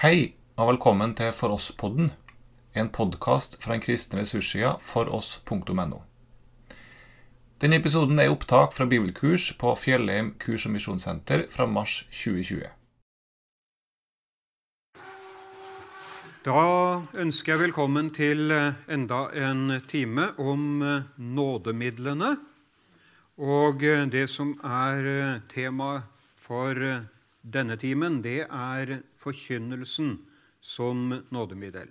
Hei, og velkommen til For oss-podden, en podkast fra den kristne ressurssida foross.no. Denne episoden er opptak fra bibelkurs på Fjellheim kurs- og misjonssenter fra mars 2020. Da ønsker jeg velkommen til enda en time om nådemidlene. Og det som er tema for denne timen, det er forkynnelsen som nådemiddel.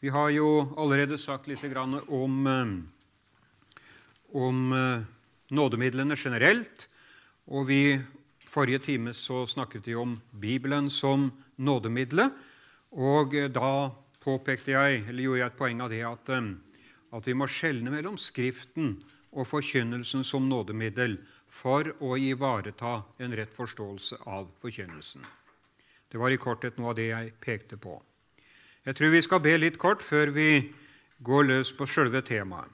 Vi har jo allerede sagt litt om, om nådemidlene generelt. Og i forrige time så snakket vi om Bibelen som nådemiddelet. Og da påpekte jeg, eller gjorde jeg et poeng av det, at, at vi må skjelne mellom Skriften og forkynnelsen som nådemiddel for å ivareta en rett forståelse av forkynnelsen. Det var i korthet noe av det jeg pekte på. Jeg tror vi skal be litt kort før vi går løs på sjølve temaet.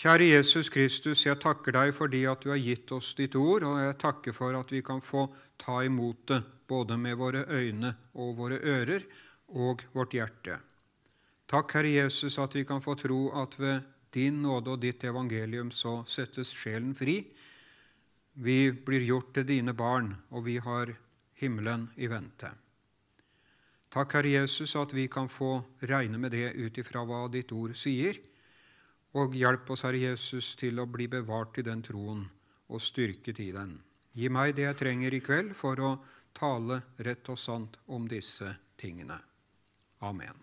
Kjære Jesus Kristus, jeg takker deg fordi at du har gitt oss ditt ord, og jeg takker for at vi kan få ta imot det både med våre øyne og våre ører og vårt hjerte. Takk, Herre Jesus, at vi kan få tro at ved din nåde og ditt evangelium så settes sjelen fri. Vi blir gjort til dine barn, og vi har himmelen i vente. Takk, Herre Jesus, at vi kan få regne med det ut ifra hva ditt ord sier. Og hjelp oss, Herre Jesus, til å bli bevart i den troen og styrket i den. Gi meg det jeg trenger i kveld for å tale rett og sant om disse tingene. Amen.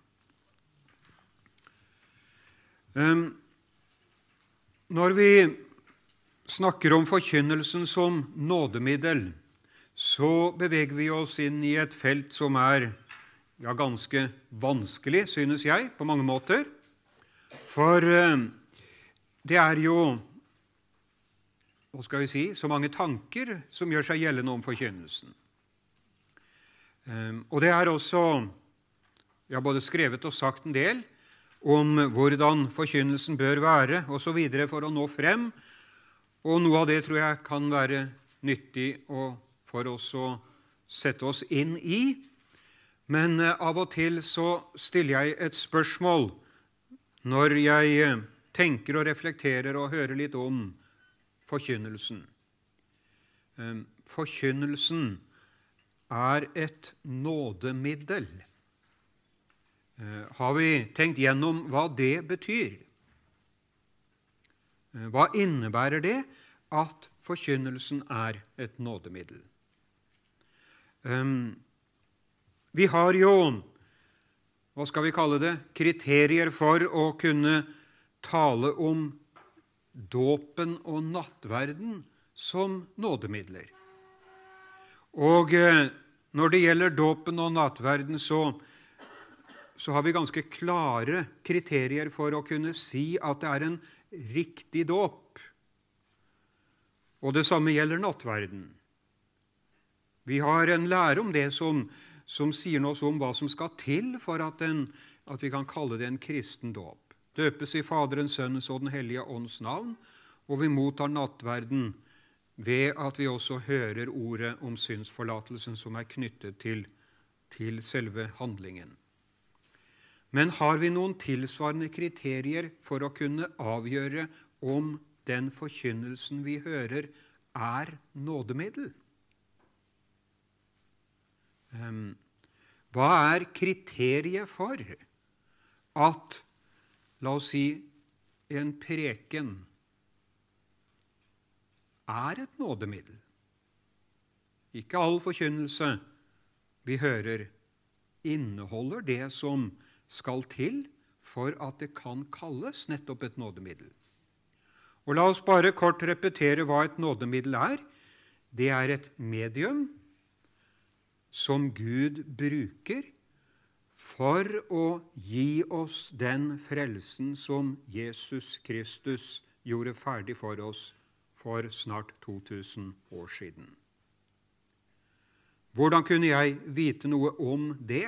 Når vi snakker om forkynnelsen som nådemiddel, så beveger vi oss inn i et felt som er ja, ganske vanskelig, synes jeg, på mange måter. For det er jo hva skal vi si, så mange tanker som gjør seg gjeldende om forkynnelsen. Og det er også ja, både skrevet og sagt en del om hvordan forkynnelsen bør være osv. for å nå frem. Og noe av det tror jeg kan være nyttig for oss å sette oss inn i. Men av og til så stiller jeg et spørsmål når jeg tenker og reflekterer og hører litt om forkynnelsen. Forkynnelsen er et nådemiddel. Har vi tenkt gjennom hva det betyr? Hva innebærer det at forkynnelsen er et nådemiddel? Vi har jo hva skal vi kalle det kriterier for å kunne tale om dåpen og nattverden som nådemidler. Og når det gjelder dåpen og nattverden, så, så har vi ganske klare kriterier for å kunne si at det er en riktig dåp. Og det samme gjelder nattverden. Vi har en lære om det som, som sier noe om hva som skal til for at, en, at vi kan kalle det en kristen dåp. Døpes i Faderens, Sønnens og Den hellige ånds navn, og vi mottar nattverden ved at vi også hører ordet om synsforlatelsen som er knyttet til, til selve handlingen. Men har vi noen tilsvarende kriterier for å kunne avgjøre om den forkynnelsen vi hører, er nådemiddel? Ehm, hva er kriteriet for at, la oss si, en preken er et nådemiddel? Ikke all forkynnelse vi hører, inneholder det som skal til for at det kan kalles nettopp et nådemiddel. Og La oss bare kort repetere hva et nådemiddel er. Det er et medium som Gud bruker for å gi oss den frelsen som Jesus Kristus gjorde ferdig for oss for snart 2000 år siden. Hvordan kunne jeg vite noe om det?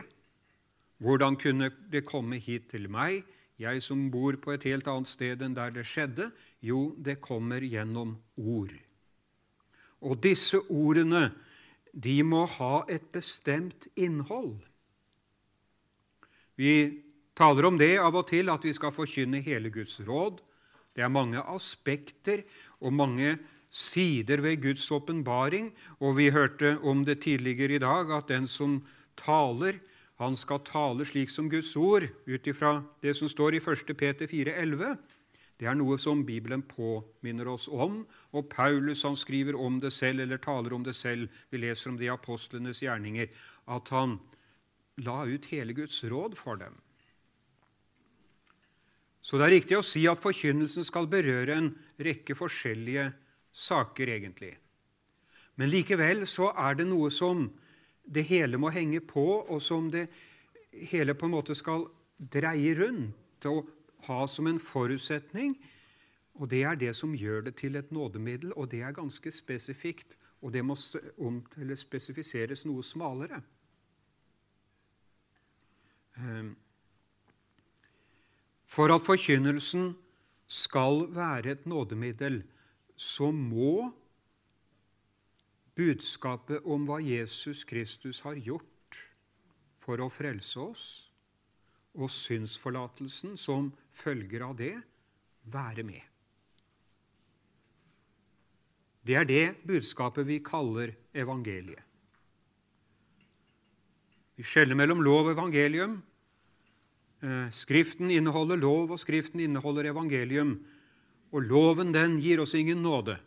Hvordan kunne det komme hit til meg, jeg som bor på et helt annet sted enn der det skjedde? Jo, det kommer gjennom ord. Og disse ordene de må ha et bestemt innhold. Vi taler om det av og til, at vi skal forkynne hele Guds råd. Det er mange aspekter og mange sider ved Guds åpenbaring, og vi hørte om det tidligere i dag, at den som taler, han skal tale slik som Guds ord, ut ifra det som står i 1. Peter 4,11. Det er noe som Bibelen påminner oss om, og Paulus han skriver om det selv, eller taler om det selv. Vi leser om det i apostlenes gjerninger, at han la ut hele Guds råd for dem. Så det er riktig å si at forkynnelsen skal berøre en rekke forskjellige saker, egentlig. Men likevel så er det noe som det hele må henge på, og som det hele på en måte skal dreie rundt og ha som en forutsetning. Og det er det som gjør det til et nådemiddel, og det er ganske spesifikt. Og det må spesifiseres noe smalere. Ehm, for at forkynnelsen skal være et nådemiddel, så må budskapet om hva Jesus Kristus har gjort for å frelse oss, og synsforlatelsen som følger av det, være med. Det er det budskapet vi kaller evangeliet. Vi skjeller mellom lov og evangelium. Eh, skriften inneholder lov, og Skriften inneholder evangelium. Og loven, den gir oss ingen nåde.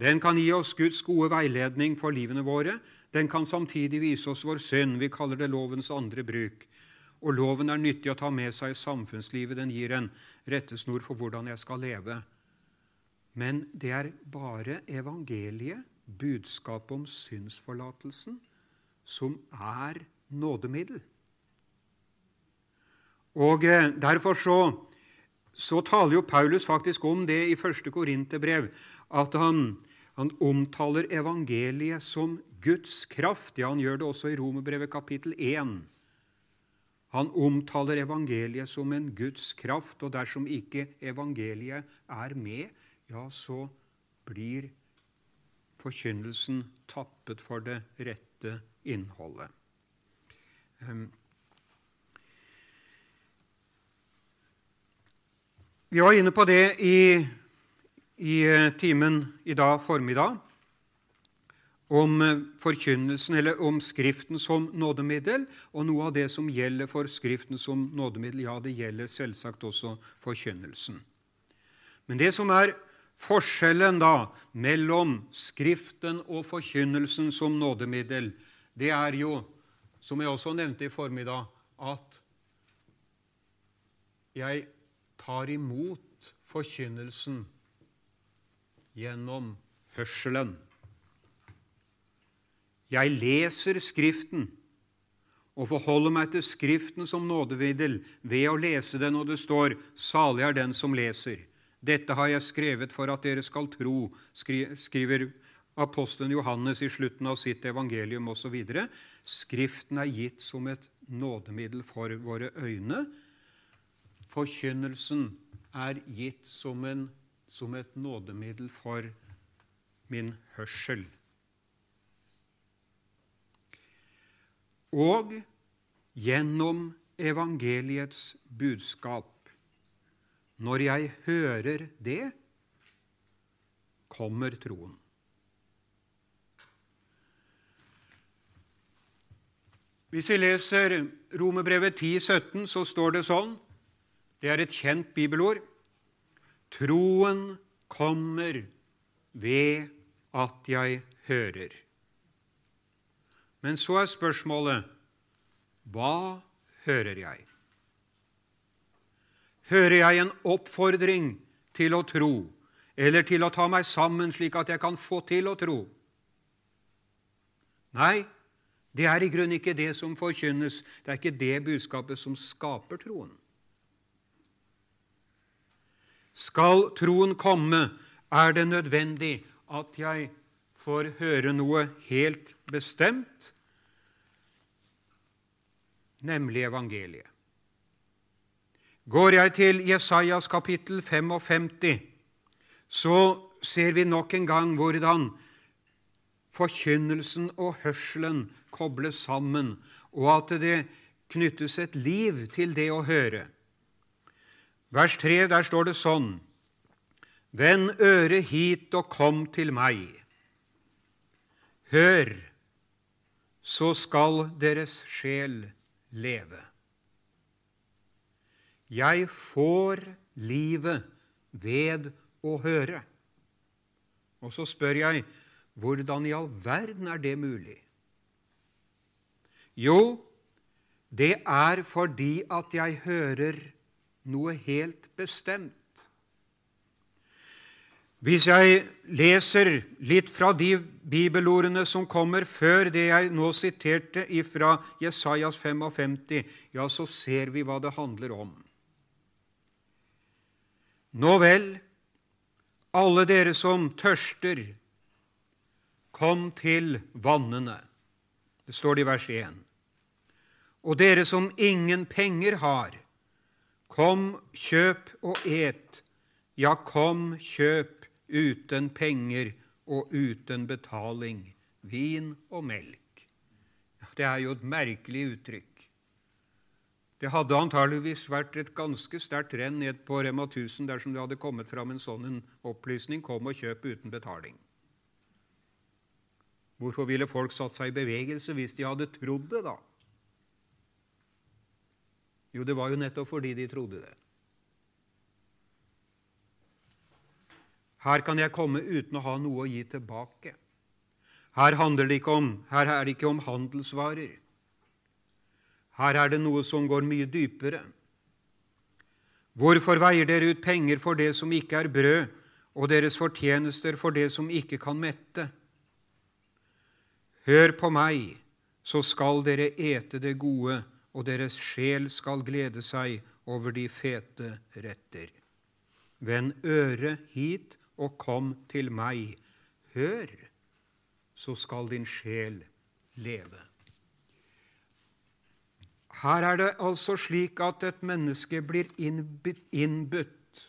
Den kan gi oss Guds gode veiledning for livene våre. Den kan samtidig vise oss vår synd. Vi kaller det lovens andre bruk. Og loven er nyttig å ta med seg i samfunnslivet. Den gir en rettesnor for hvordan jeg skal leve. Men det er bare evangeliet, budskapet om synsforlatelsen, som er nådemiddel. Og eh, Derfor så, så taler jo Paulus faktisk om det i første Korinterbrev, at han, han omtaler evangeliet som Guds kraft. Ja, han gjør det også i Romerbrevet kapittel 1. Han omtaler evangeliet som en Guds kraft, og dersom ikke evangeliet er med, ja, så blir forkynnelsen tappet for det rette innholdet. Vi var inne på det i, i timen i dag formiddag om eh, forkynnelsen, eller om Skriften som nådemiddel, og noe av det som gjelder for Skriften som nådemiddel, ja, det gjelder selvsagt også forkynnelsen. Men det som er forskjellen da mellom Skriften og forkynnelsen som nådemiddel, det er jo, som jeg også nevnte i formiddag, at jeg tar imot forkynnelsen gjennom hørselen. Jeg leser Skriften og forholder meg til Skriften som nådeviddel ved å lese den, og det står 'Salig er den som leser'. Dette har jeg skrevet for at dere skal tro, skriver apostelen Johannes i slutten av sitt evangelium osv. Skriften er gitt som et nådemiddel for våre øyne. Forkynnelsen er gitt som, en, som et nådemiddel for min hørsel. og gjennom evangeliets budskap. Når jeg hører det, kommer troen. Hvis vi leser Romerbrevet 10, 17, så står det sånn Det er et kjent bibelord. Troen kommer ved at jeg hører. Men så er spørsmålet hva hører jeg? Hører jeg en oppfordring til å tro, eller til å ta meg sammen slik at jeg kan få til å tro? Nei, det er i grunnen ikke det som forkynnes. Det er ikke det budskapet som skaper troen. Skal troen komme, er det nødvendig at jeg får høre noe helt bestemt, nemlig evangeliet. Går jeg til Jesajas kapittel 55, så ser vi nok en gang hvordan forkynnelsen og hørselen kobles sammen, og at det knyttes et liv til det å høre. Vers 3, der står det sånn Vend øret hit og kom til meg. Hør, så skal deres sjel leve. Jeg får livet ved å høre. Og så spør jeg, hvordan i all verden er det mulig? Jo, det er fordi at jeg hører noe helt bestemt. Hvis jeg leser litt fra de bibelordene som kommer før det jeg nå siterte fra Jesajas 55, ja, så ser vi hva det handler om. Nå vel, alle dere som tørster, kom til vannene. Det står det i vers 1. Og dere som ingen penger har, kom, kjøp og et. Ja, kom, kjøp uten penger og uten betaling, vin og melk. Det er jo et merkelig uttrykk. Det hadde antageligvis vært et ganske sterkt renn ned på Rema 1000 dersom det hadde kommet fram en sånn opplysning 'Kom og kjøp uten betaling'. Hvorfor ville folk satt seg i bevegelse hvis de hadde trodd det, da? Jo, det var jo nettopp fordi de trodde det. Her kan jeg komme uten å ha noe å gi tilbake. Her, handler det ikke om, her er det ikke om handelsvarer. Her er det noe som går mye dypere. Hvorfor veier dere ut penger for det som ikke er brød, og deres fortjenester for det som ikke kan mette? Hør på meg, så skal dere ete det gode, og deres sjel skal glede seg over de fete retter. Vend øret hit og kom til meg. Hør, så skal din sjel leve. Her er det altså slik at et menneske blir innbudt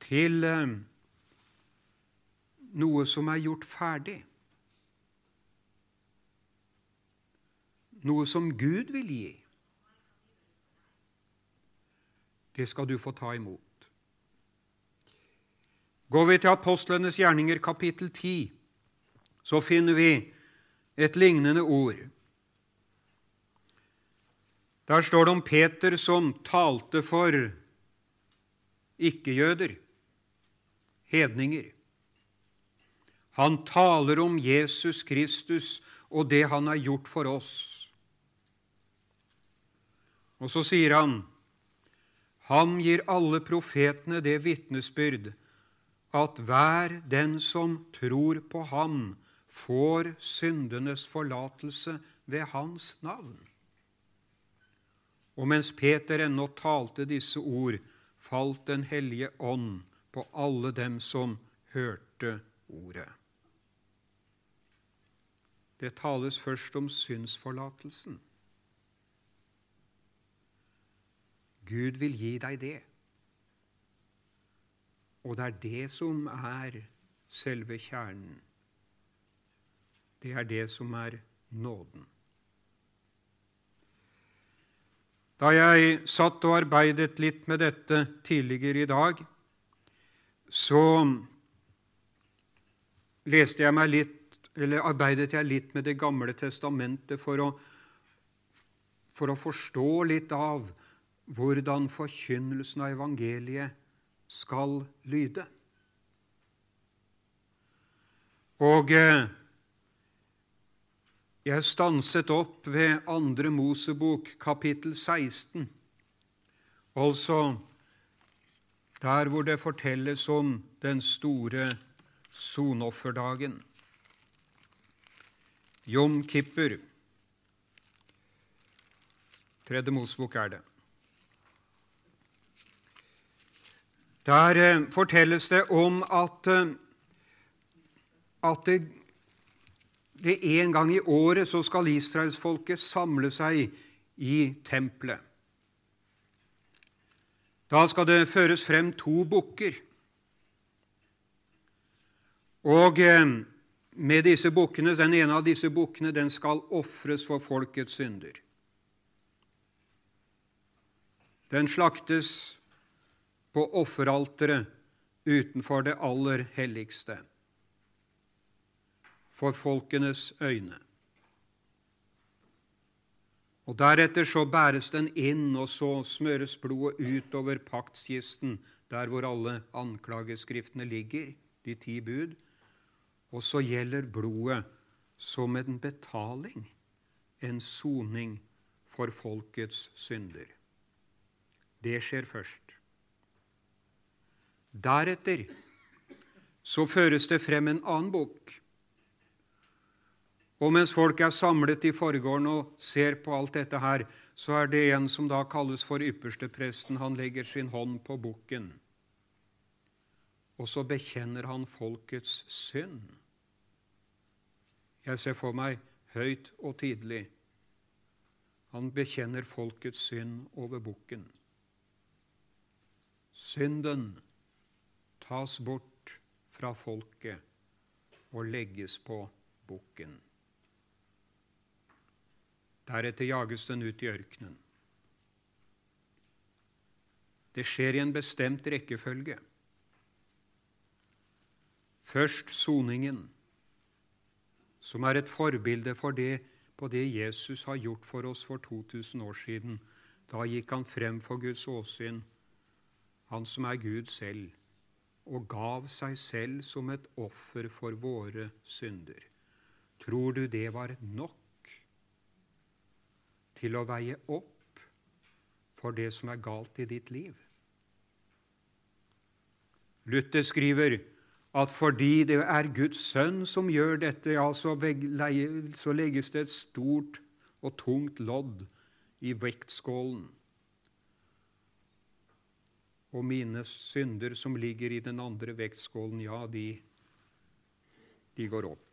til eh, noe som er gjort ferdig. Noe som Gud vil gi. Det skal du få ta imot. Går vi til apostlenes gjerninger, kapittel 10, så finner vi et lignende ord. Der står det om Peter som talte for ikke-jøder, hedninger. Han taler om Jesus Kristus og det han har gjort for oss. Og så sier han, han gir alle profetene det vitnesbyrd at hver den som tror på ham, får syndenes forlatelse ved hans navn. Og mens Peter ennå talte disse ord, falt Den hellige ånd på alle dem som hørte ordet. Det tales først om syndsforlatelsen. Gud vil gi deg det. Og det er det som er selve kjernen. Det er det som er nåden. Da jeg satt og arbeidet litt med dette tidligere i dag, så leste jeg meg litt, eller arbeidet jeg litt med Det gamle testamentet for å, for å forstå litt av hvordan forkynnelsen av evangeliet skal lyde. Og eh, jeg stanset opp ved Andre Mosebok, kapittel 16, altså der hvor det fortelles om den store sonofferdagen. Jom Kippur. Tredje Mosebok er det. Der eh, fortelles det om at, eh, at det, det en gang i året så skal israelsfolket samle seg i tempelet. Da skal det føres frem to bukker. Og eh, med disse bukkene, Den ene av disse bukkene den skal ofres for folkets synder. Den slaktes på offeralteret utenfor det aller helligste, for folkenes øyne. Og Deretter så bæres den inn, og så smøres blodet utover paktskisten, der hvor alle anklageskriftene ligger, de ti bud. Og så gjelder blodet som en betaling, en soning for folkets synder. Det skjer først. Deretter så føres det frem en annen bok og mens folk er samlet i forgården og ser på alt dette her, så er det en som da kalles for ypperstepresten. Han legger sin hånd på bukken, og så bekjenner han folkets synd. Jeg ser for meg høyt og tidlig. Han bekjenner folkets synd over bukken. Synden tas bort fra folket og legges på bukken. Deretter jages den ut i ørkenen. Det skjer i en bestemt rekkefølge. Først soningen, som er et forbilde for det, på det Jesus har gjort for oss for 2000 år siden. Da gikk han frem for Guds åsyn, han som er Gud selv, og gav seg selv som et offer for våre synder. Tror du det var nok? til å veie opp for det som er galt i ditt liv. Luther skriver at fordi det er Guds sønn som gjør dette, ja, så, legges det et stort og tungt lodd i vektskålen. Og mine synder som ligger i den andre vektskålen, ja, de, de går opp.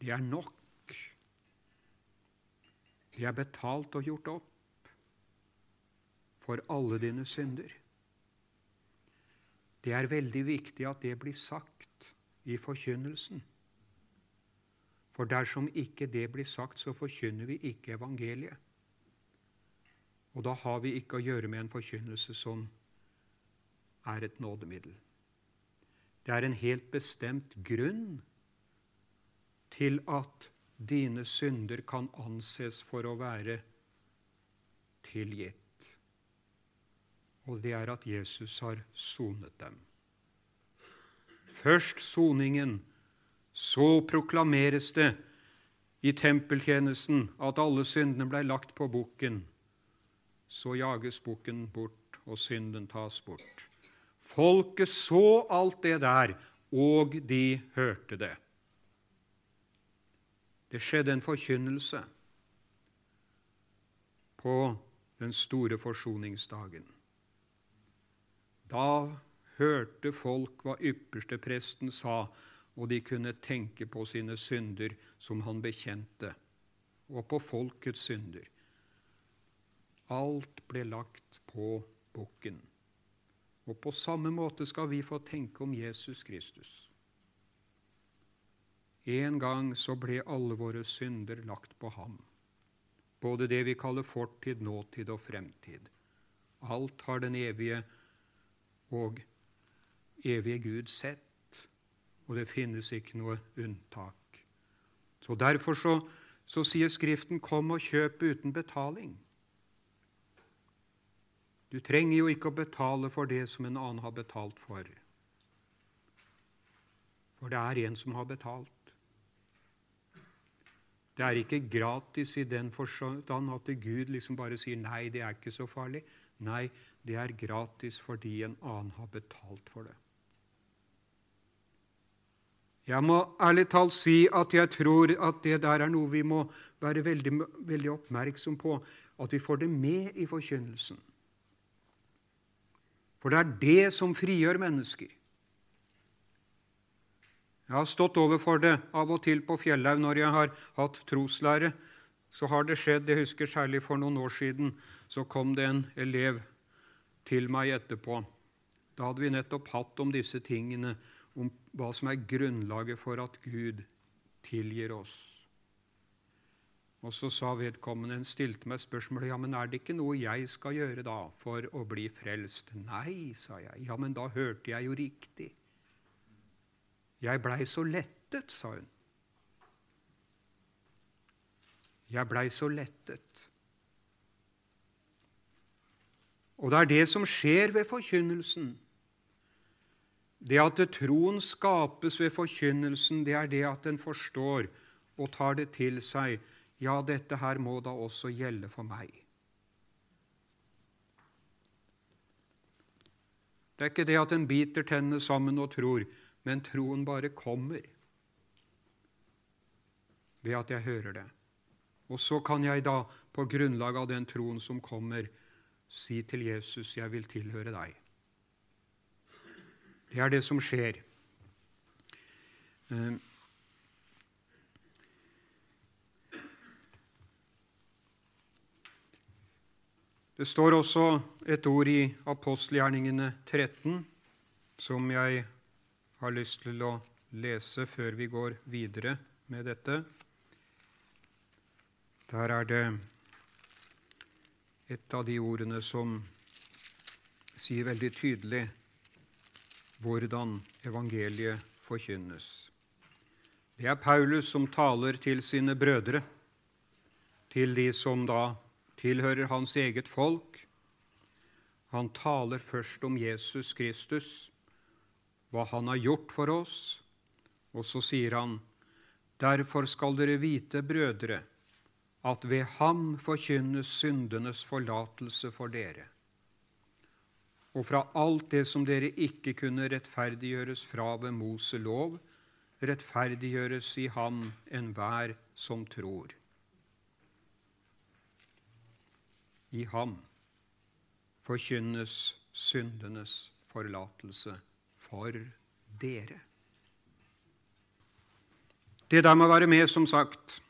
Det er nok de er betalt og gjort opp for alle dine synder. Det er veldig viktig at det blir sagt i forkynnelsen. For dersom ikke det blir sagt, så forkynner vi ikke evangeliet. Og da har vi ikke å gjøre med en forkynnelse som er et nådemiddel. Det er en helt bestemt grunn til at dine synder kan anses for å være tilgitt. Og det er at Jesus har sonet dem. Først soningen, så proklameres det i tempeltjenesten at alle syndene blei lagt på bukken. Så jages bukken bort, og synden tas bort. Folket så alt det der, og de hørte det. Det skjedde en forkynnelse på den store forsoningsdagen. Da hørte folk hva ypperste presten sa, og de kunne tenke på sine synder som han bekjente, og på folkets synder. Alt ble lagt på bukken. Og på samme måte skal vi få tenke om Jesus Kristus. En gang så ble alle våre synder lagt på ham, både det vi kaller fortid, nåtid og fremtid. Alt har den evige og evige Gud sett, og det finnes ikke noe unntak. Så Derfor så, så sier Skriften 'kom og kjøp uten betaling'. Du trenger jo ikke å betale for det som en annen har betalt for. For det er en som har betalt. Det er ikke gratis i den forstand at Gud liksom bare sier 'nei, det er ikke så farlig'. Nei, det er gratis fordi en annen har betalt for det. Jeg må ærlig talt si at jeg tror at det der er noe vi må være veldig, veldig oppmerksom på, at vi får det med i forkynnelsen. For det er det som frigjør mennesker. Jeg har stått overfor det av og til på Fjellhaug når jeg har hatt troslære. Så har det skjedd, jeg husker særlig for noen år siden, så kom det en elev til meg etterpå. Da hadde vi nettopp hatt om disse tingene, om hva som er grunnlaget for at Gud tilgir oss. Og så sa vedkommende, en stilte meg spørsmålet ja, men er det ikke noe jeg skal gjøre da for å bli frelst. Nei, sa jeg. Ja, men da hørte jeg jo riktig. Jeg blei så lettet, sa hun. Jeg blei så lettet. Og det er det som skjer ved forkynnelsen. Det at troen skapes ved forkynnelsen, det er det at en forstår og tar det til seg. Ja, dette her må da også gjelde for meg. Det er ikke det at en biter tennene sammen og tror, men troen bare kommer ved at jeg hører det. Og så kan jeg da, på grunnlag av den troen som kommer, si til Jesus, 'Jeg vil tilhøre deg'. Det er det som skjer. Eh, det står også et ord i apostelgjerningene 13 som jeg har lyst til å lese før vi går videre med dette. Der er det et av de ordene som sier veldig tydelig hvordan evangeliet forkynnes. Det er Paulus som taler til sine brødre, til de som da tilhører hans eget folk. Han taler først om Jesus Kristus, hva han har gjort for oss, og så sier han, Derfor skal dere vite, brødre, at ved ham forkynnes syndenes forlatelse for dere. Og fra alt det som dere ikke kunne rettferdiggjøres fra ved Mose lov, rettferdiggjøres i ham enhver som tror. I ham forkynnes syndenes forlatelse for dere. Det der må være med, som sagt.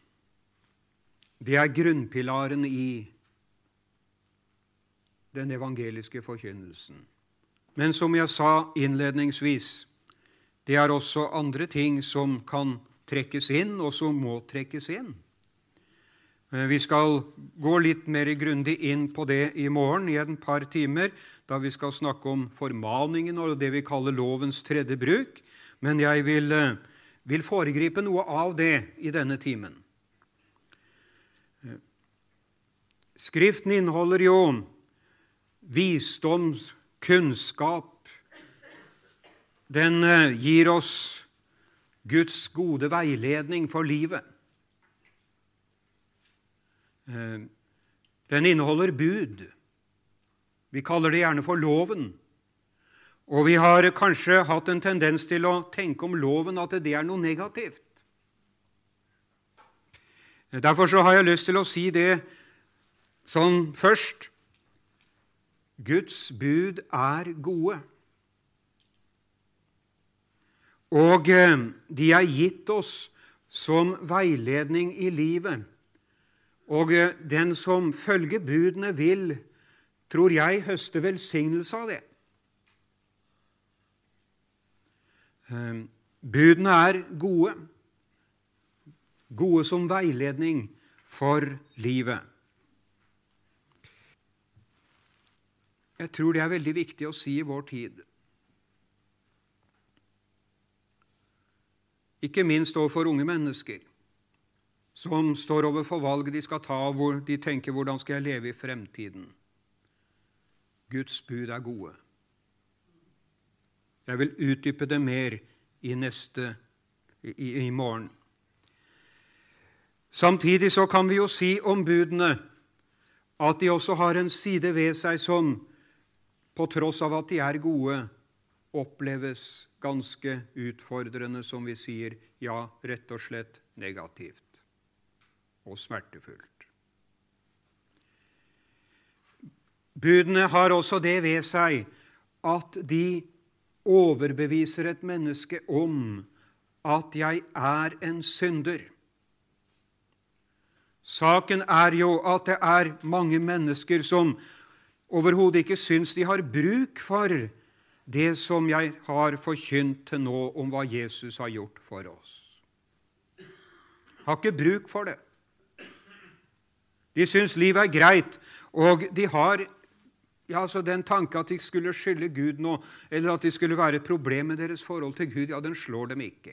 Det er grunnpilaren i den evangeliske forkynnelsen. Men som jeg sa innledningsvis, det er også andre ting som kan trekkes inn, og som må trekkes inn. Eh, vi skal gå litt mer grundig inn på det i morgen i et par timer, da vi skal snakke om formaningen og det vi kaller lovens tredje bruk. Men jeg vil, eh, vil foregripe noe av det i denne timen. Skriften inneholder jo visdom, kunnskap. Den eh, gir oss Guds gode veiledning for livet. Eh, den inneholder bud. Vi kaller det gjerne for loven. Og vi har kanskje hatt en tendens til å tenke om loven at det er noe negativt. Derfor så har jeg lyst til å si det Sånn først Guds bud er gode. Og eh, de er gitt oss som veiledning i livet. Og eh, den som følger budene, vil, tror jeg, høste velsignelse av det. Eh, budene er gode, gode som veiledning for livet. Jeg tror det er veldig viktig å si i vår tid. Ikke minst overfor unge mennesker som står overfor valg de skal ta, hvor de tenker 'hvordan skal jeg leve i fremtiden'? Guds bud er gode. Jeg vil utdype det mer i neste i, i morgen. Samtidig så kan vi jo si om budene at de også har en side ved seg som på tross av at de er gode, oppleves ganske utfordrende, som vi sier, ja, rett og slett negativt og smertefullt. Budene har også det ved seg at de overbeviser et menneske om at jeg er en synder. Saken er jo at det er mange mennesker som overhodet ikke syns de har bruk for det som jeg har forkynt til nå om hva Jesus har gjort for oss. Har ikke bruk for det. De syns livet er greit, og de har ja, altså Den tanke at de skulle skylde Gud noe, eller at de skulle være et problem med deres forhold til Gud, ja, den slår dem ikke.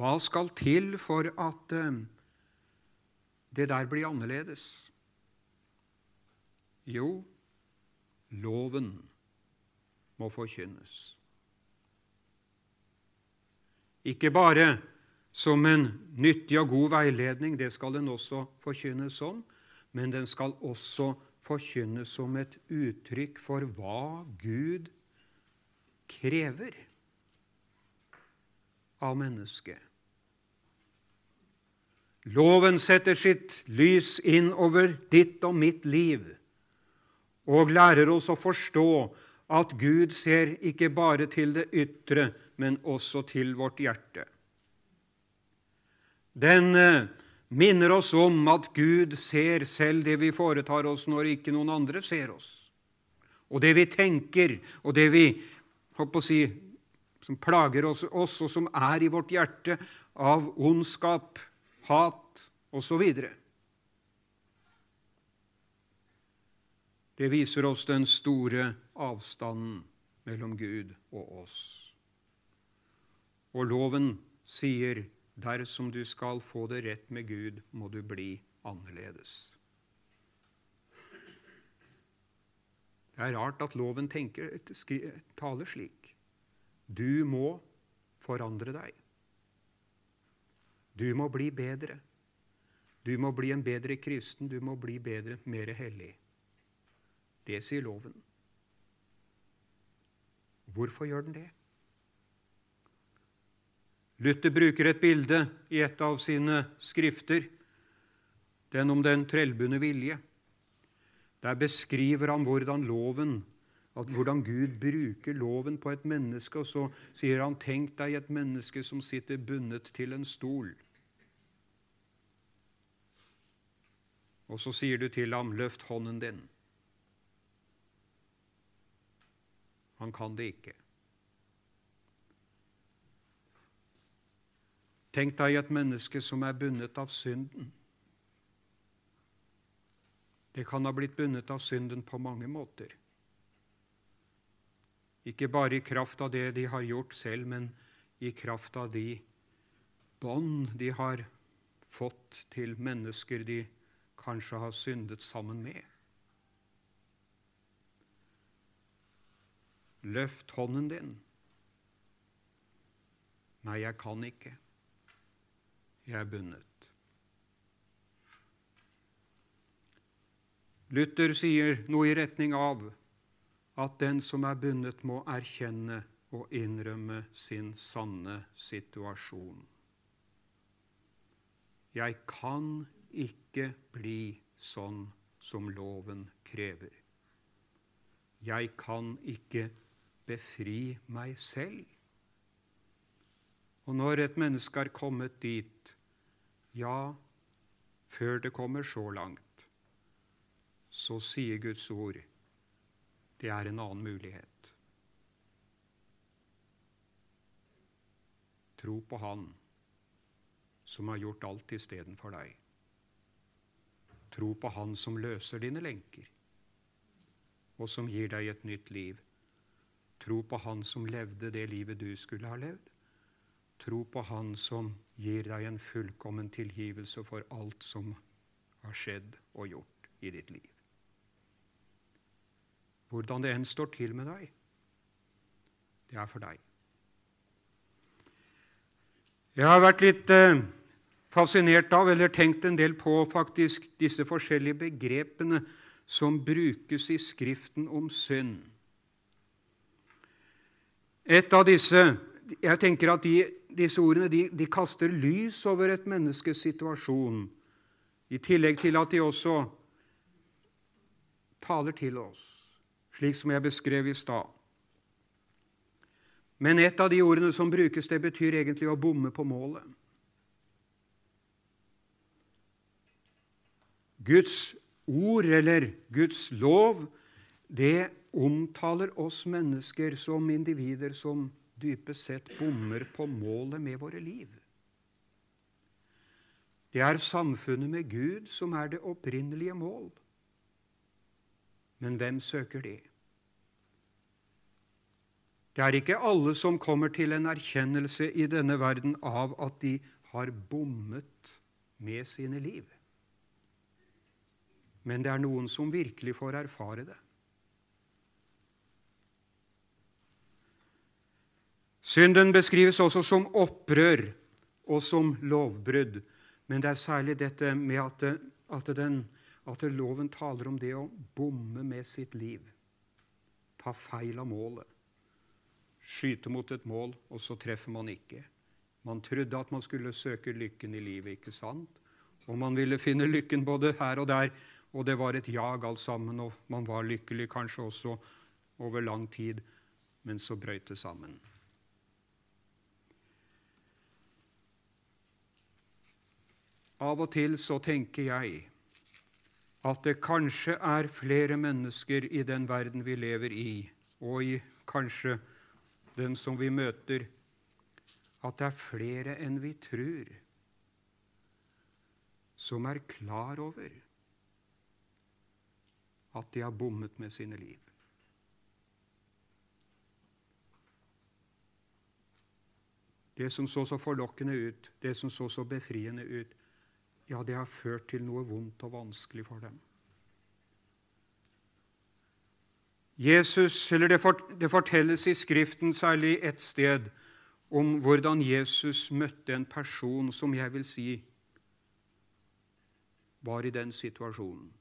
Hva skal til for at uh, det der blir annerledes? Jo, loven må forkynnes. Ikke bare som en nyttig og god veiledning, det skal den også forkynnes som, men den skal også forkynnes som et uttrykk for hva Gud krever av mennesket. Loven setter sitt lys inn over ditt og mitt liv og lærer oss å forstå at Gud ser ikke bare til det ytre, men også til vårt hjerte. Den eh, minner oss om at Gud ser selv det vi foretar oss når ikke noen andre ser oss. Og det vi tenker, og det vi å si, som plager oss, oss, og som er i vårt hjerte av ondskap, hat osv. Det viser oss den store avstanden mellom Gud og oss. Og loven sier dersom du skal få det rett med Gud, må du bli annerledes. Det er rart at loven tenker, taler slik. Du må forandre deg. Du må bli bedre. Du må bli en bedre kristen, du må bli bedre, mer hellig. Det sier loven. Hvorfor gjør den det? Luther bruker et bilde i et av sine skrifter, den om den trellbundne vilje. Der beskriver han hvordan loven, hvordan Gud bruker loven på et menneske, og så sier han, 'Tenk deg et menneske som sitter bundet til en stol.' Og så sier du til ham, 'Løft hånden din'. Han kan det ikke. Tenk deg et menneske som er bundet av synden. Det kan ha blitt bundet av synden på mange måter. Ikke bare i kraft av det de har gjort selv, men i kraft av de bånd de har fått til mennesker de kanskje har syndet sammen med. Løft hånden din. Nei, jeg kan ikke jeg er bundet. Luther sier noe i retning av at den som er bundet, må erkjenne og innrømme sin sanne situasjon. Jeg kan ikke bli sånn som loven krever. Jeg kan ikke befri meg selv. Og når et menneske er kommet dit ja, før det kommer så langt, så sier Guds ord det er en annen mulighet. Tro på Han som har gjort alt istedenfor deg. Tro på Han som løser dine lenker, og som gir deg et nytt liv. Tro på Han som levde det livet du skulle ha levd. Tro på Han som gir deg en fullkommen tilgivelse for alt som har skjedd og gjort i ditt liv. Hvordan det enn står til med deg, det er for deg. Jeg har vært litt eh, fascinert av, eller tenkt en del på, faktisk disse forskjellige begrepene som brukes i Skriften om synd. Et av disse Jeg tenker at de disse ordene de, de kaster lys over et menneskes situasjon, i tillegg til at de også taler til oss, slik som jeg beskrev i stad. Men et av de ordene som brukes, det betyr egentlig å bomme på målet. Guds ord, eller Guds lov, det omtaler oss mennesker som individer som dypest sett bommer på målet med våre liv. Det er samfunnet med Gud som er det opprinnelige mål. Men hvem søker det? Det er ikke alle som kommer til en erkjennelse i denne verden av at de har bommet med sine liv. Men det er noen som virkelig får erfare det. Synden beskrives også som opprør og som lovbrudd. Men det er særlig dette med at, at, den, at loven taler om det å bomme med sitt liv. Ta feil av målet. Skyte mot et mål, og så treffer man ikke. Man trodde at man skulle søke lykken i livet, ikke sant? Og man ville finne lykken både her og der, og det var et jag alt sammen, og man var lykkelig kanskje også over lang tid, men så brøt det sammen. Av og til så tenker jeg at det kanskje er flere mennesker i den verden vi lever i, og i kanskje den som vi møter, at det er flere enn vi tror, som er klar over at de har bommet med sine liv. Det som så så forlokkende ut, det som så så befriende ut, ja, det har ført til noe vondt og vanskelig for dem. Jesus, eller det, fortelles i Skriften, særlig ett sted, om hvordan Jesus møtte en person som jeg vil si var i den situasjonen.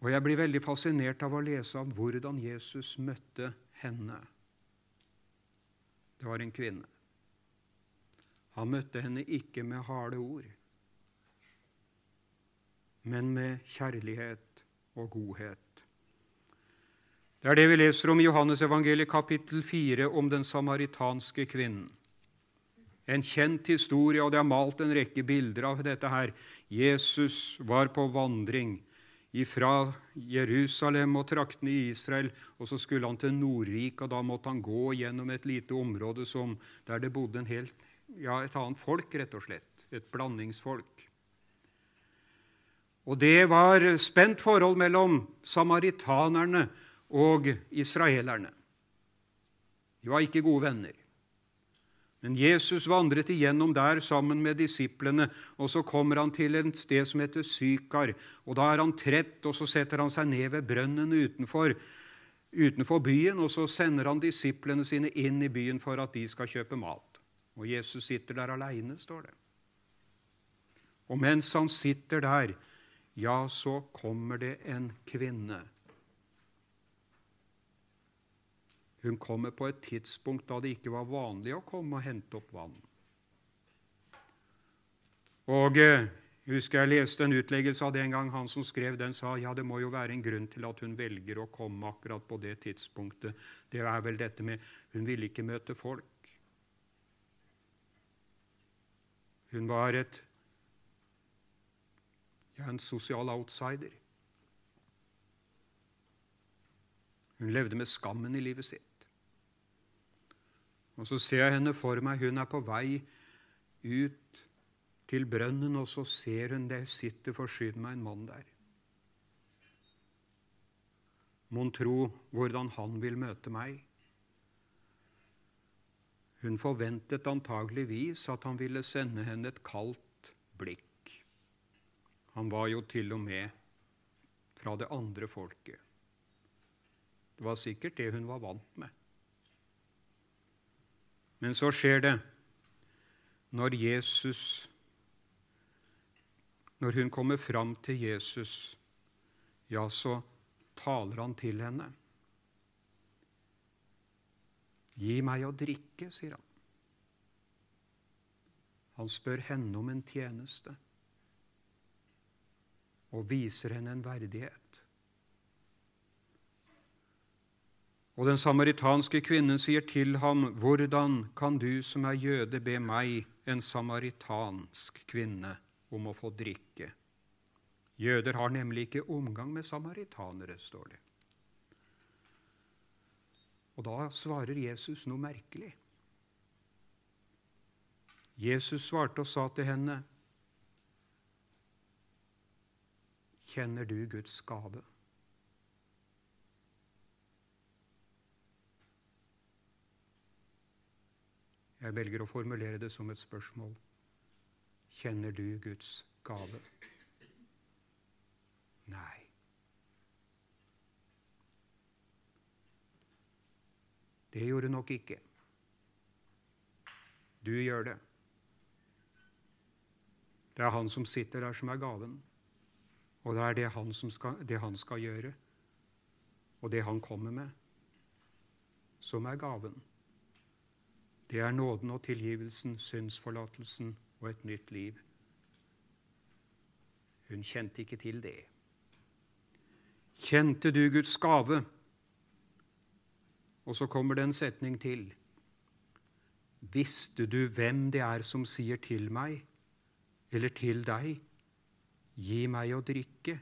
Og jeg blir veldig fascinert av å lese av hvordan Jesus møtte henne. Det var en kvinne. Han møtte henne ikke med harde ord, men med kjærlighet og godhet. Det er det vi leser om i Johannes evangeliet kapittel 4 om den samaritanske kvinnen. En kjent historie, og det er malt en rekke bilder av dette her. Jesus var på vandring fra Jerusalem og traktene i Israel, og så skulle han til Nordriket, og da måtte han gå gjennom et lite område som, der det bodde en helt, ja, et annet folk, rett og slett. Et blandingsfolk. Og det var spent forhold mellom samaritanerne og israelerne. De var ikke gode venner. Men Jesus vandret igjennom der sammen med disiplene, og så kommer han til et sted som heter Sykar. og Da er han trett, og så setter han seg ned ved brønnen utenfor, utenfor byen, og så sender han disiplene sine inn i byen for at de skal kjøpe mat. Og Jesus sitter der aleine, står det. Og mens han sitter der, ja, så kommer det en kvinne Hun kommer på et tidspunkt da det ikke var vanlig å komme og hente opp vann. Og eh, jeg husker jeg leste en utleggelse av det en gang. Han som skrev den, sa ja, det må jo være en grunn til at hun velger å komme akkurat på det tidspunktet. Det er vel dette med hun ville ikke møte folk. Hun var et, ja, en sosial outsider. Hun levde med skammen i livet sitt. Og så ser jeg henne for meg. Hun er på vei ut til brønnen, og så ser hun det sitter forsynt meg en mann der. Mon tro hvordan han vil møte meg? Hun forventet antageligvis at han ville sende henne et kaldt blikk. Han var jo til og med fra det andre folket. Det var sikkert det hun var vant med. Men så skjer det når Jesus Når hun kommer fram til Jesus, ja, så taler han til henne. Gi meg å drikke, sier han. Han spør henne om en tjeneste og viser henne en verdighet. Og den samaritanske kvinnen sier til ham, 'Hvordan kan du som er jøde, be meg, en samaritansk kvinne, om å få drikke?' Jøder har nemlig ikke omgang med samaritanere, står det. Og da svarer Jesus noe merkelig. Jesus svarte og sa til henne, Kjenner du Guds gave? Jeg velger å formulere det som et spørsmål. Kjenner du Guds gave? Nei. Det gjorde nok ikke. Du gjør det. Det er han som sitter der, som er gaven. Og det er det han, skal, det han skal gjøre, og det han kommer med, som er gaven. Det er nåden og tilgivelsen, syndsforlatelsen og et nytt liv. Hun kjente ikke til det. Kjente du Guds gave? Og så kommer det en setning til. Visste du hvem det er som sier til meg, eller til deg, gi meg å drikke,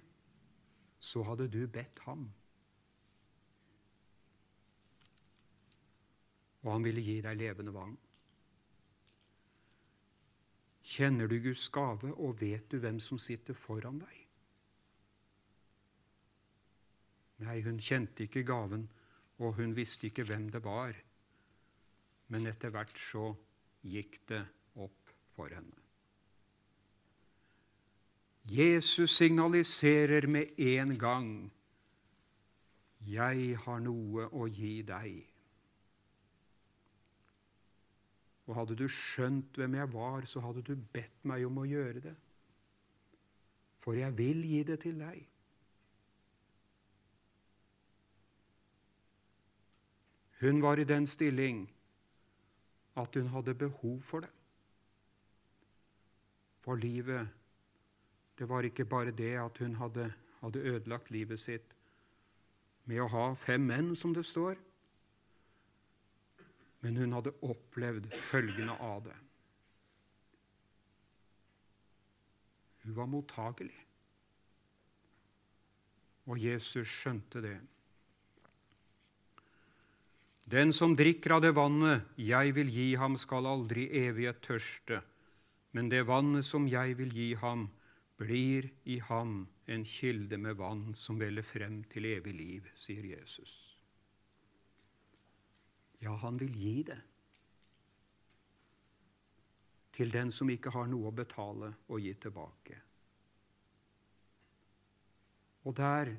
så hadde du bedt ham. Og han ville gi deg levende vann. Kjenner du Guds gave, og vet du hvem som sitter foran deg? Nei, hun kjente ikke gaven og hun visste ikke hvem det var. Men etter hvert så gikk det opp for henne. Jesus signaliserer med en gang 'Jeg har noe å gi deg'. Og hadde du skjønt hvem jeg var, så hadde du bedt meg om å gjøre det. For jeg vil gi det til deg. Hun var i den stilling at hun hadde behov for det. For livet Det var ikke bare det at hun hadde, hadde ødelagt livet sitt med å ha fem menn, som det står, men hun hadde opplevd følgende av det. Hun var mottagelig, og Jesus skjønte det. Den som drikker av det vannet jeg vil gi ham, skal aldri evig tørste, men det vannet som jeg vil gi ham, blir i ham en kilde med vann som veller frem til evig liv, sier Jesus. Ja, han vil gi det til den som ikke har noe å betale og gi tilbake. Og der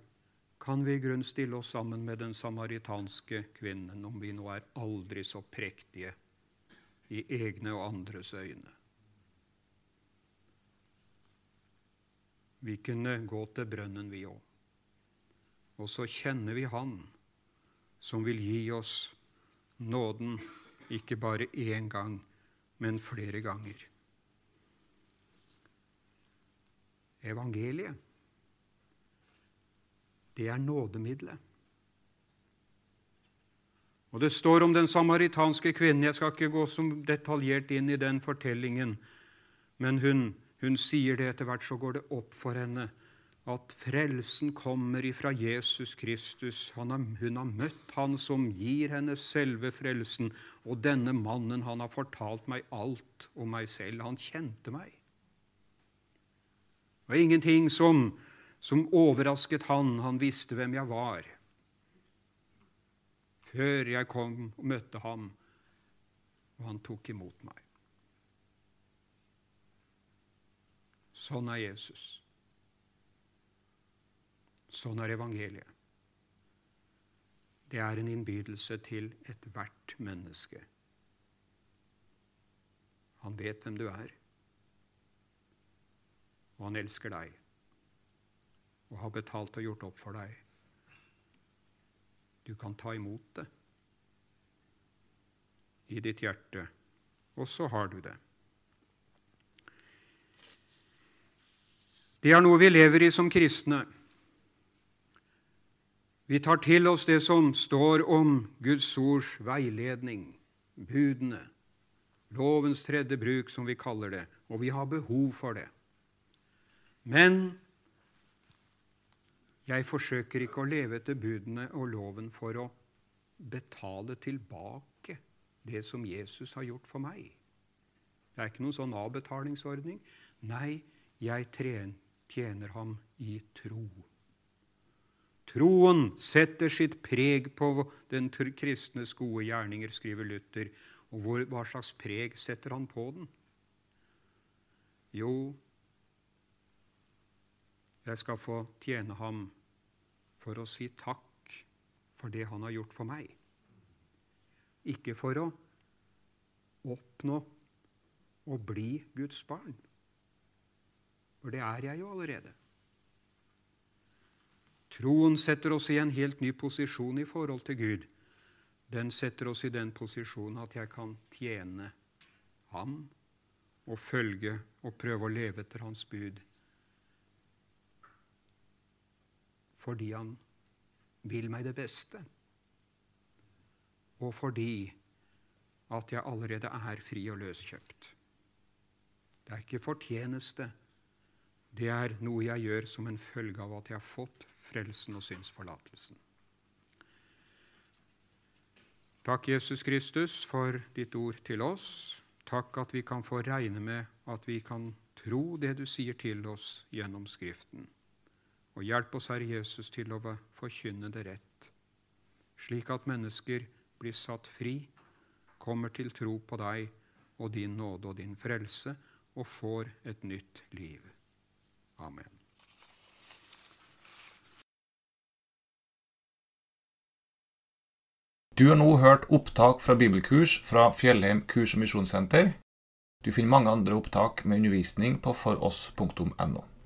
kan vi i grunn stille oss sammen med den samaritanske kvinnen, om vi nå er aldri så prektige i egne og andres øyne. Vi kunne gå til brønnen, vi òg. Og så kjenner vi Han som vil gi oss nåden, ikke bare én gang, men flere ganger. Evangeliet det er nådemiddelet. Og Det står om den samaritanske kvinnen. Jeg skal ikke gå så detaljert inn i den fortellingen, men hun, hun sier det etter hvert, så går det opp for henne at frelsen kommer ifra Jesus Kristus. Har, hun har møtt Han som gir henne selve frelsen. Og denne mannen, han har fortalt meg alt om meg selv. Han kjente meg. Det var ingenting som som overrasket han. Han visste hvem jeg var. Før jeg kom og møtte ham, og han tok imot meg. Sånn er Jesus. Sånn er evangeliet. Det er en innbydelse til ethvert menneske. Han vet hvem du er, og han elsker deg og har betalt og gjort opp for deg. Du kan ta imot det i ditt hjerte, og så har du det. Det er noe vi lever i som kristne. Vi tar til oss det som står om Guds ords veiledning, budene, lovens tredje bruk, som vi kaller det, og vi har behov for det. Men jeg forsøker ikke å leve etter budene og loven for å betale tilbake det som Jesus har gjort for meg. Det er ikke noen sånn avbetalingsordning. Nei, jeg tjener ham i tro. Troen setter sitt preg på den kristnes gode gjerninger, skriver Luther. Og hva slags preg setter han på den? Jo, jeg skal få tjene ham for å si takk for det han har gjort for meg. Ikke for å oppnå å bli Guds barn. For det er jeg jo allerede. Troen setter oss i en helt ny posisjon i forhold til Gud. Den setter oss i den posisjonen at jeg kan tjene Ham og følge og prøve å leve etter Hans bud. Fordi Han vil meg det beste, og fordi at jeg allerede er fri og løskjøpt. Det er ikke fortjeneste. Det er noe jeg gjør som en følge av at jeg har fått frelsen og synsforlatelsen. Takk, Jesus Kristus, for ditt ord til oss. Takk at vi kan få regne med at vi kan tro det du sier til oss gjennom Skriften. Og hjelp oss, Herre Jesus, til å forkynne det rett, slik at mennesker blir satt fri, kommer til tro på deg og din nåde og din frelse, og får et nytt liv. Amen. Du har nå hørt opptak fra bibelkurs fra Fjellheim kurs- og misjonssenter. Du finner mange andre opptak med undervisning på foross.no.